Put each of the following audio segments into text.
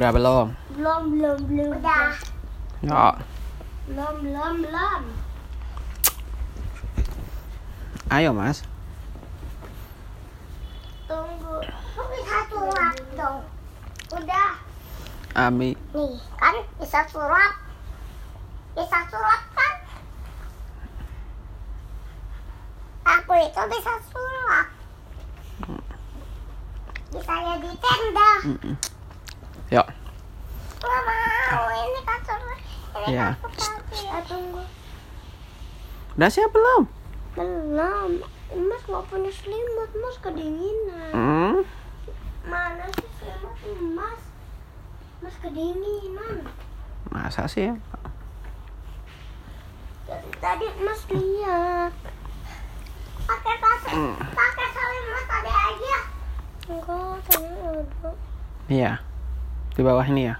Udah belum? Belum, belum, belum. Udah. Ya. Belum, belum, belum. Ayo mas. Tunggu. Kok bisa surat dong? Udah. Abi. Nih, kan bisa surat. Bisa surat kan? Aku itu bisa surat. Bisa jadi tenda. Mm-mm. Yuk. Mau, ini surat. Ini. Ya, tunggu. Udah siap belum? Belum. Mas nggak punya selimut, Mas kedinginan. Hmm? Mana sih selimut Mas? Mas kedinginan. Masa sih? Tadi Mas lihat. Pakai tas, Hmm. pakai selimut tadi aja. Enggak, tadi ada. Iya. Di bawah ini ya.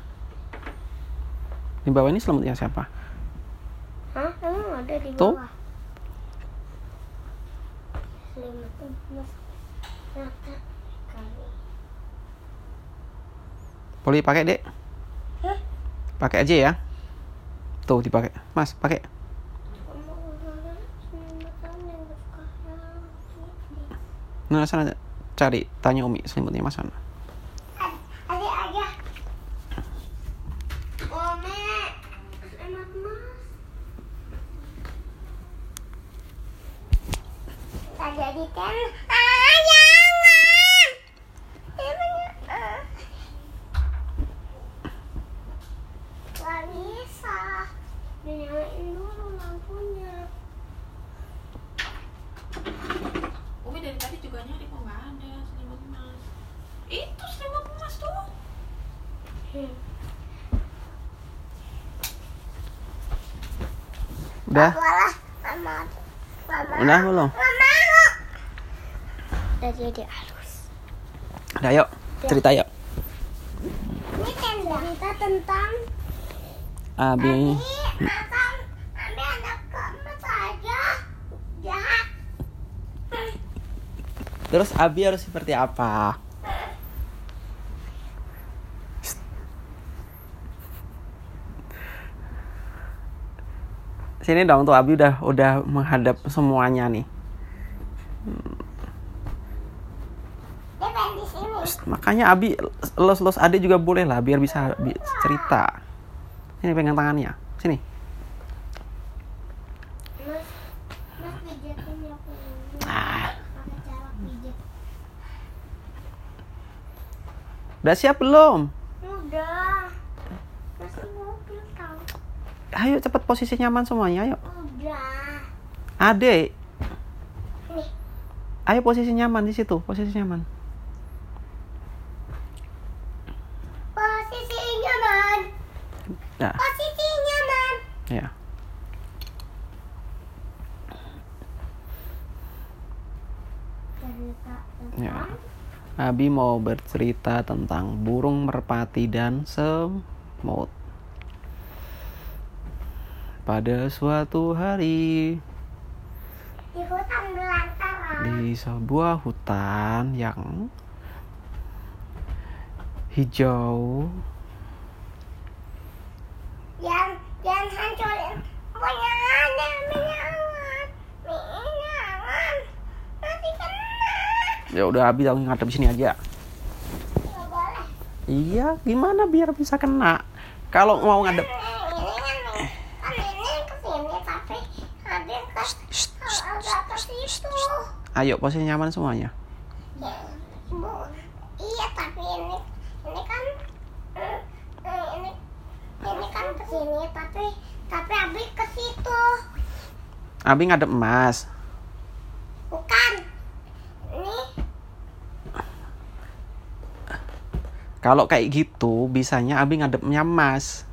Di bawah ini selimutnya siapa? Hah? Emang ada di Tuh. bawah? Selimut Mas. Rata kali. Boleh pakai dek? Hah? Pakai aja ya. Tuh dipakai. Mas, pakai. Nah, sana cari tanya Umi selimutnya mas sana. Adik aja. Ome, enak mas. Tak jadi ten. Ah, jangan. Ini ah. Gak bisa. Dinyalain dulu lampunya. Umi dari tadi juga nyari kok nggak ada selimut emas. Itu selimut emas tuh. Hmm. Udah? Walah, mama. Mama. Udah belum? Udah jadi halus. Udah yuk. Cerita yuk. Ini tenda. Cerita tentang Abi. Abi makan Abi anak keempat aja jahat. Terus Abi harus seperti apa? Sini dong tuh Abi udah udah menghadap semuanya nih. Dia pengen di sini. Makanya Abi los-los ade juga boleh lah biar bisa bi- cerita. Sini pegang tangannya. Sini. Mas, mas ya. Ah, pijat. udah siap belum? Udah. Masih mobil tau. Ayo cepet posisi nyaman semuanya, ayo. Udah. Ade, Nih, ayo posisi nyaman di situ, posisi nyaman. posisi nyaman. Nah, Posisi nyaman. ya. Ya. Abi mau bercerita tentang burung merpati dan semut. Pada suatu hari di hutan belantara. di sebuah hutan yang hijau, Yang yang hancurin punya ada minyangan. Minyangan. Nanti kena. Ya udah Abi tahu ngadep sini aja. Iya, gimana biar bisa kena? Kalau mau ngadep, habis ayo posisi nyaman semuanya. Ya. Iya, tapi ini ini kan ini ini kan ke sini tapi tapi habis ke situ. Abi ngadep emas. Bukan. Ini Kalau kayak gitu, bisanya Abi ngadepnya emas.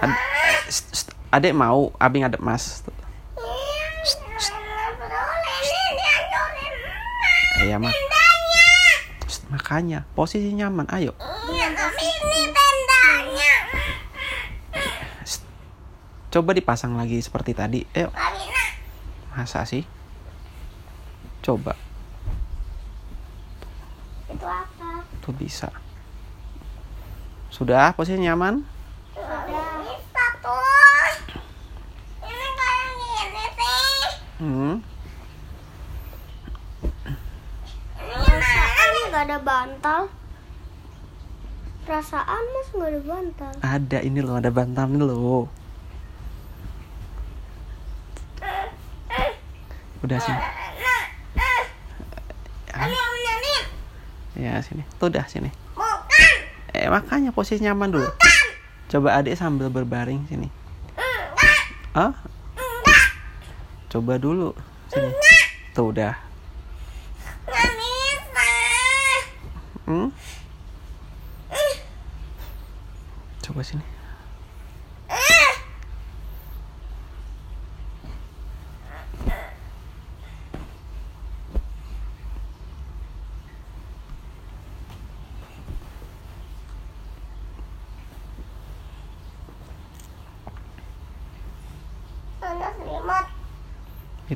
Ad- Adek mau Abi ngadep emas. iya. St, Makanya posisi nyaman, ayo. Coba dipasang lagi seperti tadi. Ayo, bisa. masa sih? Coba, Itu apa? tuh bisa. Sudah posisi nyaman? Sudah. Bisa tuh. Ini kayak gini sih. Hmm. Perasaan nggak ada bantal. Perasaan mas nggak ada bantal. Ada ini loh, ada bantal ini loh. Udah sini. Ini. Ya sini. Tuh dah sini. Bukan. Eh makanya posisi nyaman dulu. Coba adik sambil berbaring sini. Ah, Enggak. coba dulu sini. Tuh udah. Hmm? Coba sini. Eh. Ada selimut.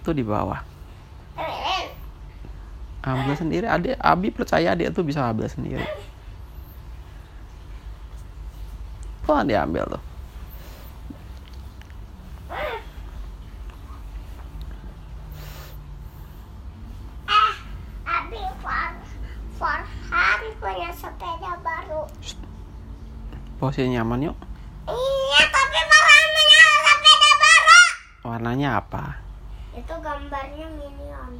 Itu di bawah. Ambil sendiri. Adik, Abi percaya adik tuh bisa ambil sendiri. Tuh dia ambil tuh. Eh, Abi For Forhan punya sepeda baru. Posisi nyaman yuk. Iya, tapi Farhan punya sepeda baru. Warnanya apa? Itu gambarnya minion.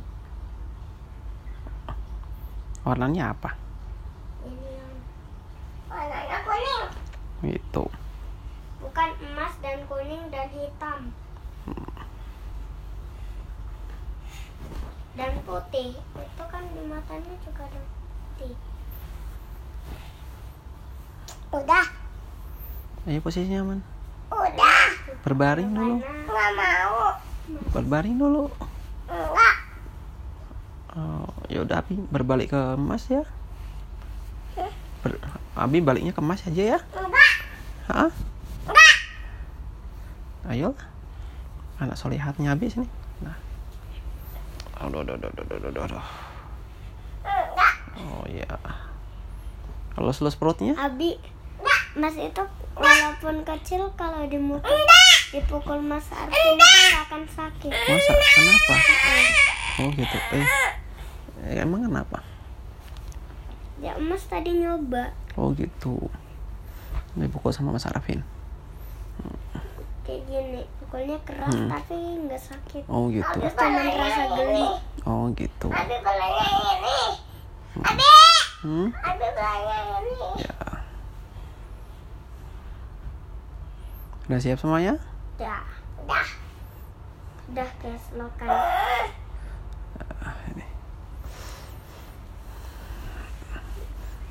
Warnanya apa? Minion. Warnanya kuning. Itu. Bukan emas dan kuning dan hitam. Dan putih. Itu kan di matanya juga ada putih. Udah, Ayo posisi nyaman. udah. Berbaring dulu. Mana? Nggak mau. Berbaring dulu. Oh, ya udah Abi berbalik ke emas ya. Ber- Abi baliknya ke emas aja ya. Hah? Ayo. Anak solihatnya Abi sini. Nah. Aduh, aduh, aduh, aduh, aduh, aduh. Oh iya. Kalau selus perutnya? Abi, Mas itu walaupun kecil kalau dimukul dipukul Mas Arvin nggak akan sakit. Masa? Kenapa? Oh gitu. Eh, eh, emang kenapa? Ya Mas tadi nyoba Oh gitu. Dipukul sama Mas Arvin. kayak gini, pukulnya keras Hmm. tapi nggak sakit. Oh gitu. Abi Cuma rasa ini. geli. Oh gitu. Abi ini. Abi. Hmm? Abi balanya ini. Ya. Udah siap semuanya? Udah, Udah. udah kayak selokan.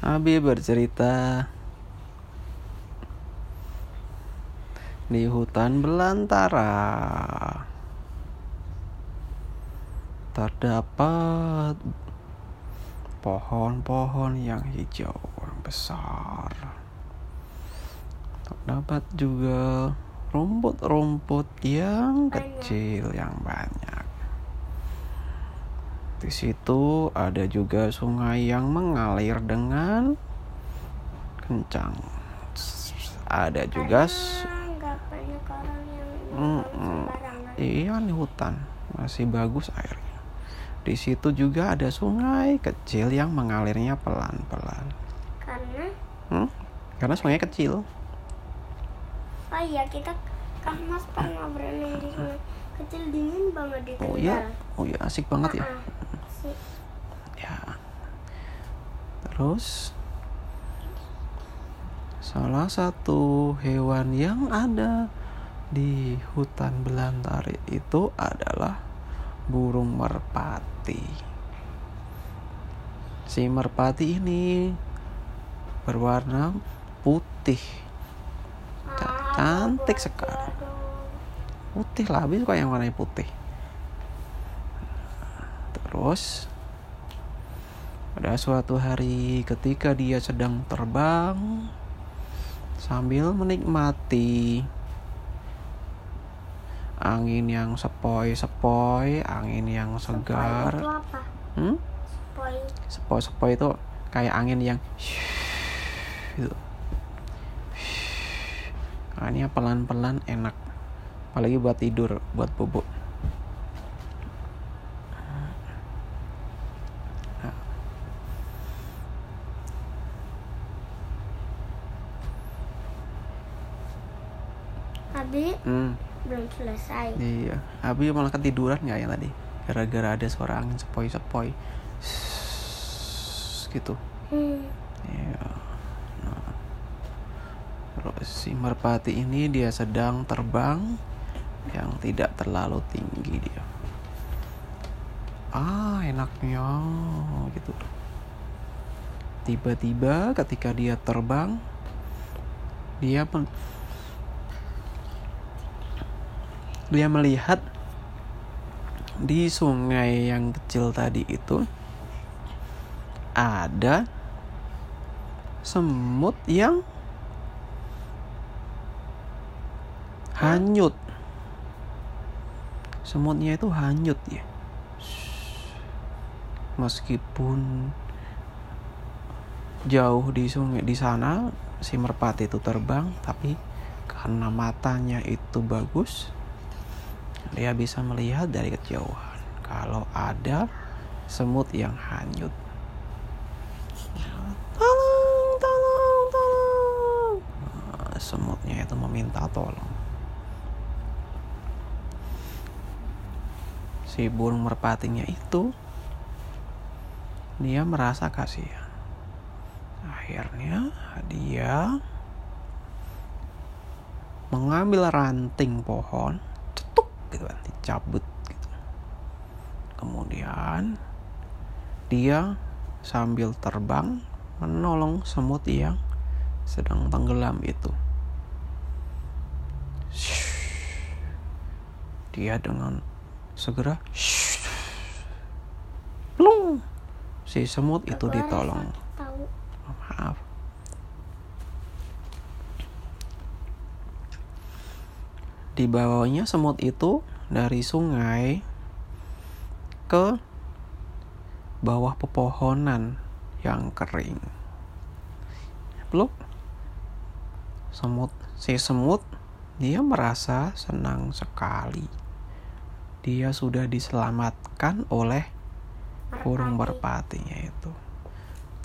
Abi bercerita di hutan belantara terdapat pohon-pohon yang hijau yang besar. Terdapat juga rumput-rumput yang Banyak. kecil yang banyak. Di situ ada juga sungai yang mengalir dengan kencang. Ada juga Ah, Mm, mm. iya di hutan masih bagus airnya. Di situ juga ada sungai kecil yang mengalirnya pelan-pelan. Karena Hmm? Karena sungai kecil. Oh iya kita kan Mas pernah berenang di sungai kecil dingin banget di Oh Kendal. iya, oh iya asik banget ya. Ah, sih. Ya. Terus salah satu hewan yang ada di hutan belantara itu adalah burung merpati. Si merpati ini berwarna putih. Ah, cantik sekali. Putih lah, habis suka yang warnanya putih. Terus pada suatu hari ketika dia sedang terbang sambil menikmati angin yang sepoi-sepoi, angin yang Sepoi segar. itu apa? Hmm? Sepoi. Sepoi-sepoi itu kayak angin yang gitu. Nah, ini pelan-pelan enak. Apalagi buat tidur, buat bubuk. Abi Hmm, belum selesai. iya. Abi malah ketiduran nggak ya tadi? Gara-gara ada suara angin sepoi-sepoi. Gitu. Hmm. Iya. Nah. Si merpati ini dia sedang terbang yang tidak terlalu tinggi dia. Ah, enaknya gitu. Tiba-tiba ketika dia terbang dia men- dia melihat di sungai yang kecil tadi itu ada semut yang hanyut. Semutnya itu hanyut ya. Meskipun jauh di sungai di sana si merpati itu terbang, tapi karena matanya itu bagus, dia bisa melihat dari kejauhan kalau ada semut yang hanyut. Tolong, tolong, tolong. Semutnya itu meminta tolong. Si burung merpatinya itu dia merasa kasihan. Akhirnya dia mengambil ranting pohon, cetuk gitu kan, dicabut gitu. Kemudian dia sambil terbang menolong semut yang sedang tenggelam itu. Dia dengan segera plung si semut itu ditolong. Oh, maaf. Dibawanya semut itu dari sungai ke bawah pepohonan yang kering. Belum semut si semut dia merasa senang sekali. Dia sudah diselamatkan oleh burung merpatinya itu.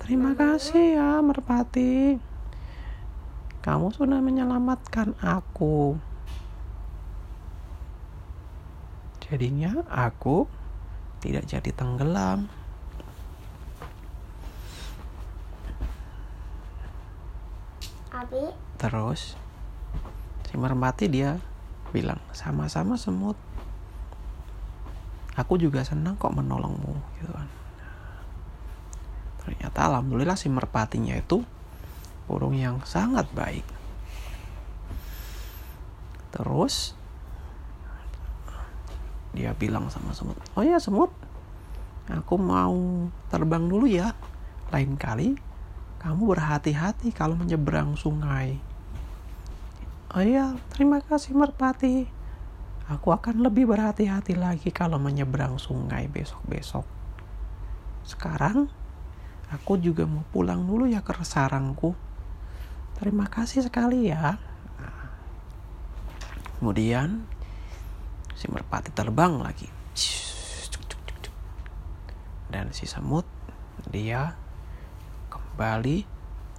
Terima kasih ya merpati. Kamu sudah menyelamatkan aku. Jadinya aku tidak jadi tenggelam. Abi Terus si merpati dia bilang sama-sama semut. Aku juga senang kok menolongmu gitu kan. Ternyata alhamdulillah si merpatinya itu burung yang sangat baik. Terus dia bilang sama semut, "Oh ya semut, aku mau terbang dulu ya. Lain kali kamu berhati-hati kalau menyeberang sungai." Oh iya, terima kasih merpati. Aku akan lebih berhati-hati lagi kalau menyeberang sungai besok-besok. Sekarang aku juga mau pulang dulu ya ke sarangku. Terima kasih sekali ya. Kemudian si merpati terbang lagi. Dan si semut dia kembali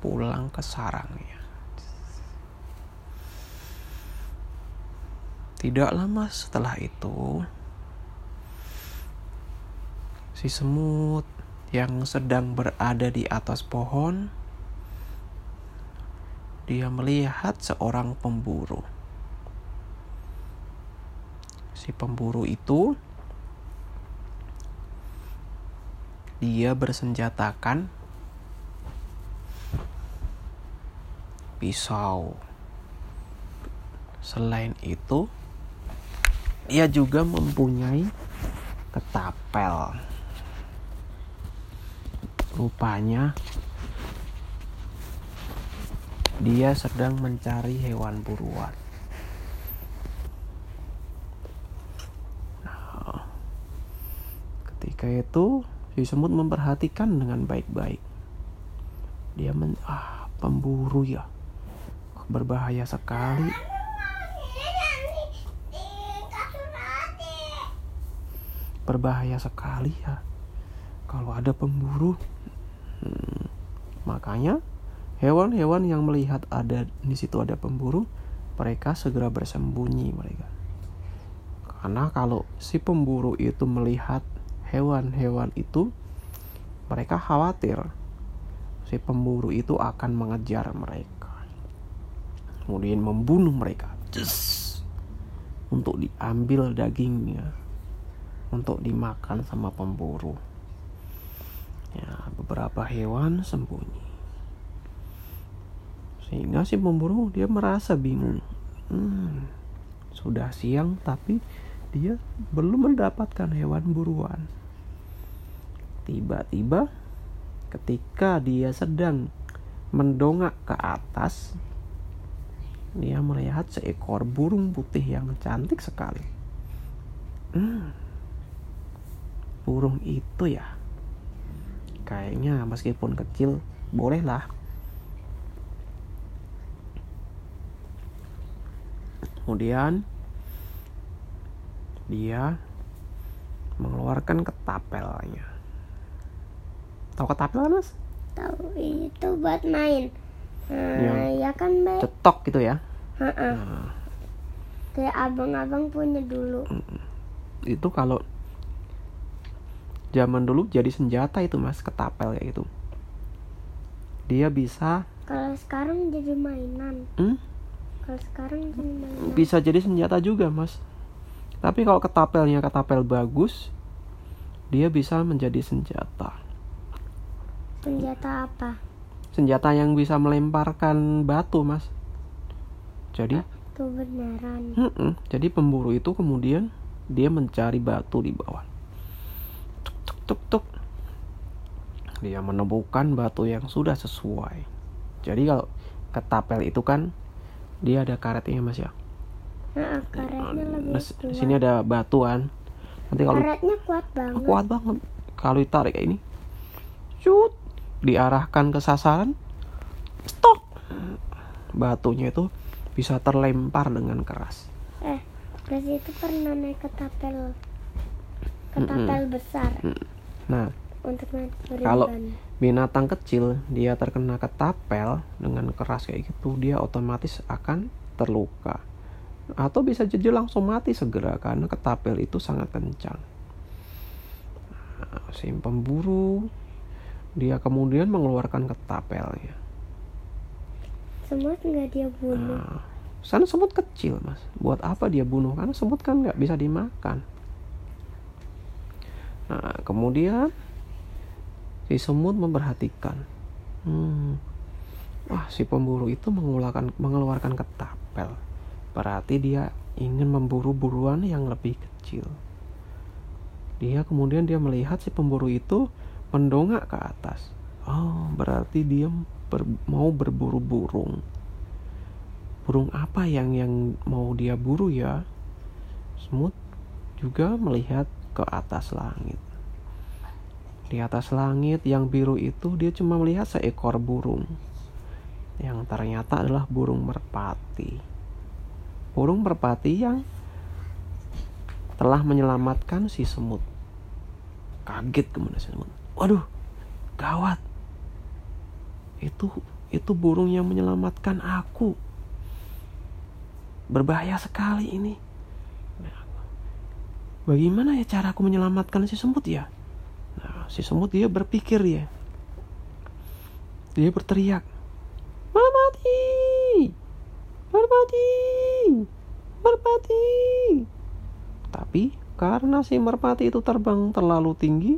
pulang ke sarangnya. Tidak lama setelah itu, si semut yang sedang berada di atas pohon, dia melihat seorang pemburu. Si pemburu itu dia bersenjatakan pisau. Selain itu, dia juga mempunyai ketapel. Rupanya dia sedang mencari hewan buruan. Nah, ketika itu si semut memperhatikan dengan baik-baik. Dia men ah pemburu ya. berbahaya sekali. Iya, nih di kasur adik. Berbahaya sekali ya. Kalau ada pemburu. Hmm, makanya hewan-hewan yang melihat ada di situ ada pemburu, mereka segera bersembunyi mereka. Karena kalau si pemburu itu melihat hewan-hewan itu, mereka khawatir si pemburu itu akan mengejar mereka. Kemudian membunuh mereka. Yes. Untuk diambil dagingnya. Untuk dimakan sama pemburu. Ya, beberapa hewan sembunyi. Sehingga si pemburu dia merasa bingung. Hmm, sudah siang tapi dia belum mendapatkan hewan buruan. Tiba-tiba ketika dia sedang mendongak ke atas, dia melihat seekor burung putih yang cantik sekali. Hmm, burung itu ya, kayaknya meskipun kecil, bolehlah. Kemudian dia mengeluarkan ketapelnya. Tahu ketapel kan, Mas? Tahu itu buat main. Nah, Yang ya kan, Mbak. Cetok gitu ya. Nah, Kayak abang-abang punya dulu. itu kalau zaman dulu jadi senjata itu Mas, ketapel kayak gitu. Dia bisa Kalau sekarang jadi mainan. hmm, Kalau sekarang jadi mainan. bisa jadi senjata juga Mas. Tapi kalau ketapelnya ketapel bagus, dia bisa menjadi senjata. Senjata apa? Senjata yang bisa melemparkan batu Mas. Jadi Kebenaran. Mm-mm. Jadi pemburu itu kemudian dia mencari batu di bawah. Tuk tuk. Dia menemukan batu yang sudah sesuai. Jadi kalau ketapel itu kan dia ada karetnya mas ya. Nah, karetnya lebih Nah, kuat. sini ada batuan. Nanti kalau Karetnya kuat banget. kuat banget kalau ditarik kayak ini, cut diarahkan ke sasaran, stok. Batunya itu bisa terlempar dengan keras. Eh, Res itu pernah naik ketapel. Ketapel besar Nah, untuk naik Kalau- beriban. binatang kecil dia terkena ketapel dengan keras kayak gitu dia otomatis akan terluka. Atau bisa jadi langsung mati segera karena ketapel itu sangat kencang. Nah, si pemburu dia kemudian mengeluarkan ketapelnya. Semut nggak dia bunuh. nah, sana semut kecil mas. Buat apa dia bunuh? Karena semut kan nggak bisa dimakan nah kemudian si semut memperhatikan. Hmm, wah si pemburu itu mengeluarkan mengeluarkan ketapel. Berarti dia ingin memburu buruan yang lebih kecil. Dia kemudian dia melihat si pemburu itu mendongak ke atas. Oh berarti dia ber- mau berburu burung. Burung apa yang yang mau dia buru ya? Semut juga melihat ke atas langit. Di atas langit yang biru itu dia cuma melihat seekor burung yang ternyata adalah burung merpati. Burung merpati yang telah menyelamatkan si semut. Kaget kemudian si semut. Waduh gawat. Itu itu burung yang menyelamatkan aku. Berbahaya sekali ini bagaimana ya cara aku menyelamatkan si semut ya? Nah si semut dia berpikir ya dia berteriak merpati! Merpati! Merpati! Tapi karena si merpati itu terbang terlalu tinggi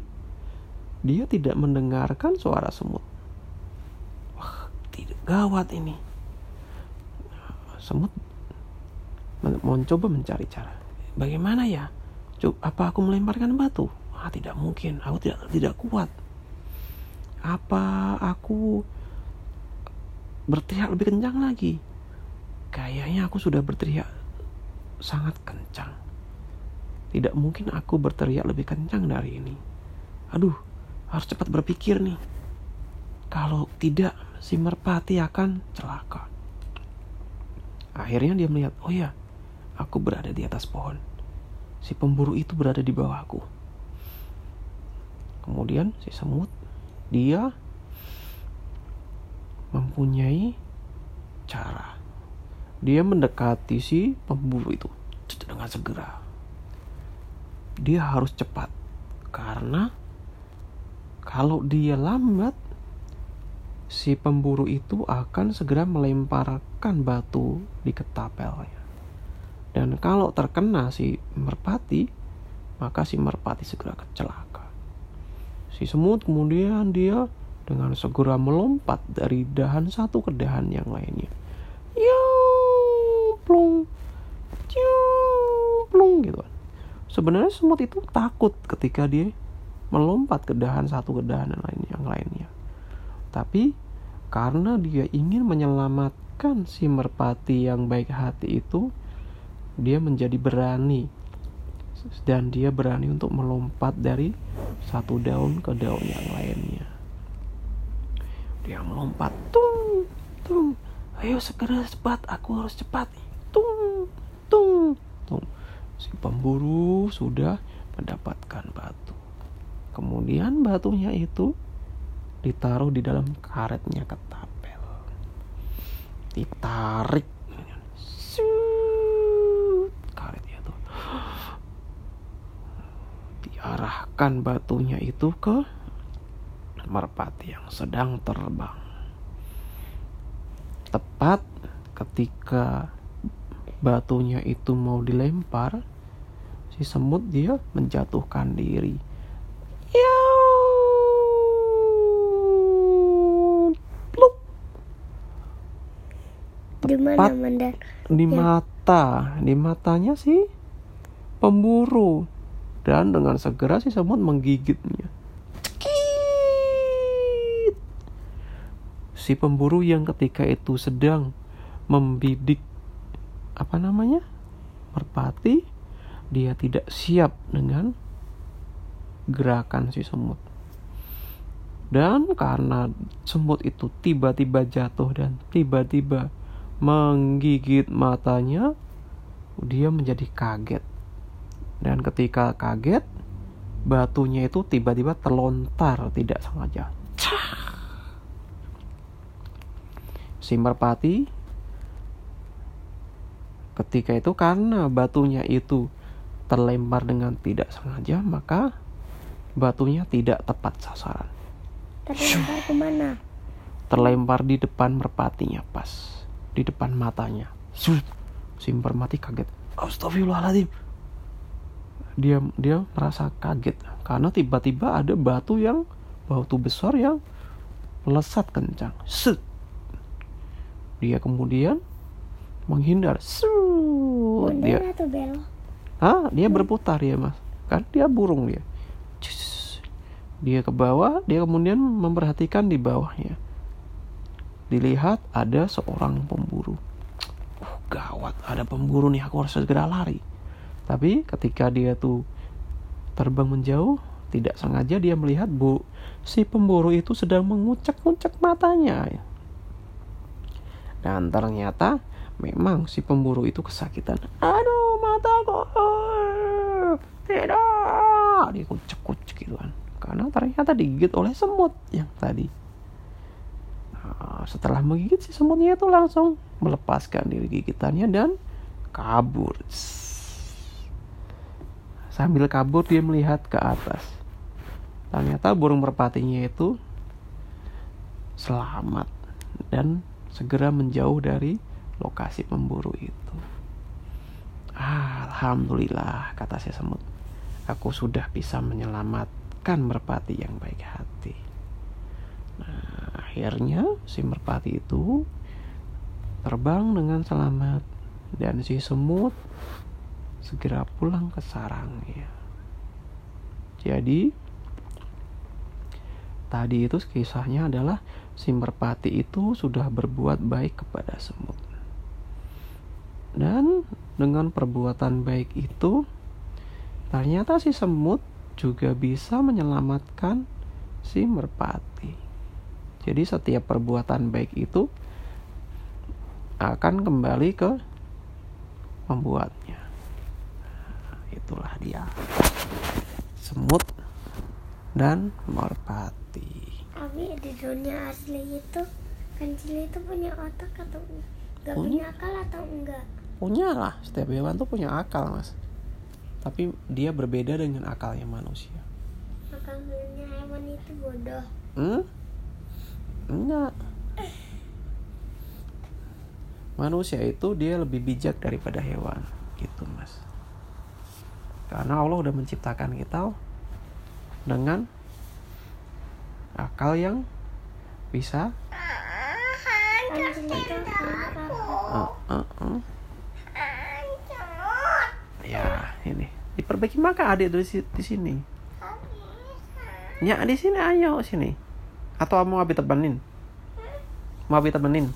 dia tidak mendengarkan suara semut. Wah tidak gawat ini. Semut men- mencoba mencari cara. Bagaimana ya Cuk, apa aku melemparkan batu? Ah tidak mungkin. Aku tidak tidak kuat. Apa aku berteriak lebih kencang lagi? Kayaknya aku sudah berteriak sangat kencang. Tidak mungkin aku berteriak lebih kencang dari ini. Aduh harus cepat berpikir nih. Kalau tidak si merpati akan celaka. Akhirnya dia melihat, oh ya, aku berada di atas pohon. Si pemburu itu berada di bawahku. Kemudian si semut, dia mempunyai cara. Dia mendekati si pemburu itu dengan segera. Dia harus cepat karena kalau dia lambat si pemburu itu akan segera melemparkan batu di ketapelnya. Dan kalau terkena si merpati, maka si merpati segera kecelaka. Si semut kemudian dia dengan segera melompat dari dahan satu ke dahan yang lainnya. Plung, plung gitu. Sebenarnya semut itu takut ketika dia melompat ke dahan satu ke dahan yang lain yang lainnya. Tapi karena dia ingin menyelamatkan si merpati yang baik hati itu, dia menjadi berani dan dia berani untuk melompat dari satu daun ke daun yang lainnya. Dia melompat, tung, tung. Ayo segera cepat, aku harus cepat. Tung, tung, tung. Si pemburu sudah mendapatkan batu. Kemudian batunya itu ditaruh di dalam karetnya ketapel. Ditarik. Suut, karetnya itu. Diarahkan batunya itu ke merpati yang sedang terbang. Tepat ketika batunya itu mau dilempar, si semut dia menjatuhkan diri. Tepat di Ya. mata, di matanya si pemburu. Dan dengan segera si semut menggigitnya. Cekit. Si pemburu yang ketika itu sedang membidik apa namanya? merpati, dia tidak siap dengan gerakan si semut. Dan karena semut itu tiba-tiba jatuh dan tiba-tiba menggigit matanya, dia menjadi kaget. Dan ketika kaget, batunya itu tiba-tiba terlontar tidak sengaja. Si merpati ketika itu karena batunya itu terlempar dengan tidak sengaja, maka batunya tidak tepat sasaran. Terlempar ke mana? terlempar di depan merpatinya pas di depan matanya si merpati kaget Astagfirullahaladzim dia dia merasa kaget karena tiba-tiba ada batu yang batu besar yang melesat kencang Set. dia kemudian menghindar Sut. dia Mundur atau belok? Ah, dia berputar ya mas. Kan dia burung dia. Cus. Dia ke bawah, dia kemudian memperhatikan di bawahnya. Dilihat ada seorang pemburu. Oh, gawat, ada pemburu nih, aku harus segera lari. Tapi ketika dia tuh terbang menjauh, tidak sengaja dia melihat bu si pemburu itu sedang mengucek-ngucek matanya. Dan ternyata memang si pemburu itu kesakitan. Aduh, mataku. Tidak. Dia kucek-kucek gitu kan. Karena ternyata digigit oleh semut yang tadi. Nah, setelah menggigit si semutnya itu langsung melepaskan diri gigitannya dan kabur. Sambil kabur dia melihat ke atas. Ternyata burung merpatinya itu selamat dan segera menjauh dari lokasi pemburu itu. Alhamdulillah, kata si semut. Aku sudah bisa menyelamatkan merpati yang baik hati. Nah, akhirnya si merpati itu terbang dengan selamat dan si semut segera pulang ke sarangnya. Jadi tadi itu kisahnya adalah si merpati itu sudah berbuat baik kepada semut. Dan dengan perbuatan baik itu ternyata si semut juga bisa menyelamatkan si merpati. Jadi setiap perbuatan baik itu akan kembali ke membuatnya. Itulah dia. Semut dan merpati. Abi di dunia asli itu kancil itu punya otak atau enggak Punya. punya akal atau enggak? Punya lah, setiap hewan tuh punya akal, Mas. Tapi dia berbeda dengan akalnya manusia. Akalnya hewan itu bodoh. Hmm? Enggak. Manusia itu dia lebih bijak daripada hewan, gitu mas. Karena Allah udah menciptakan kita dengan akal yang bisa. Uh, uh, uh. ya ini. Diperbaiki. Maka adik di, si- di sini. Ya di sini. Ayo sini. Atau mau abi temenin? Mau abi temenin?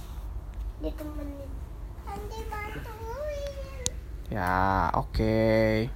Ditemenin. Ya oke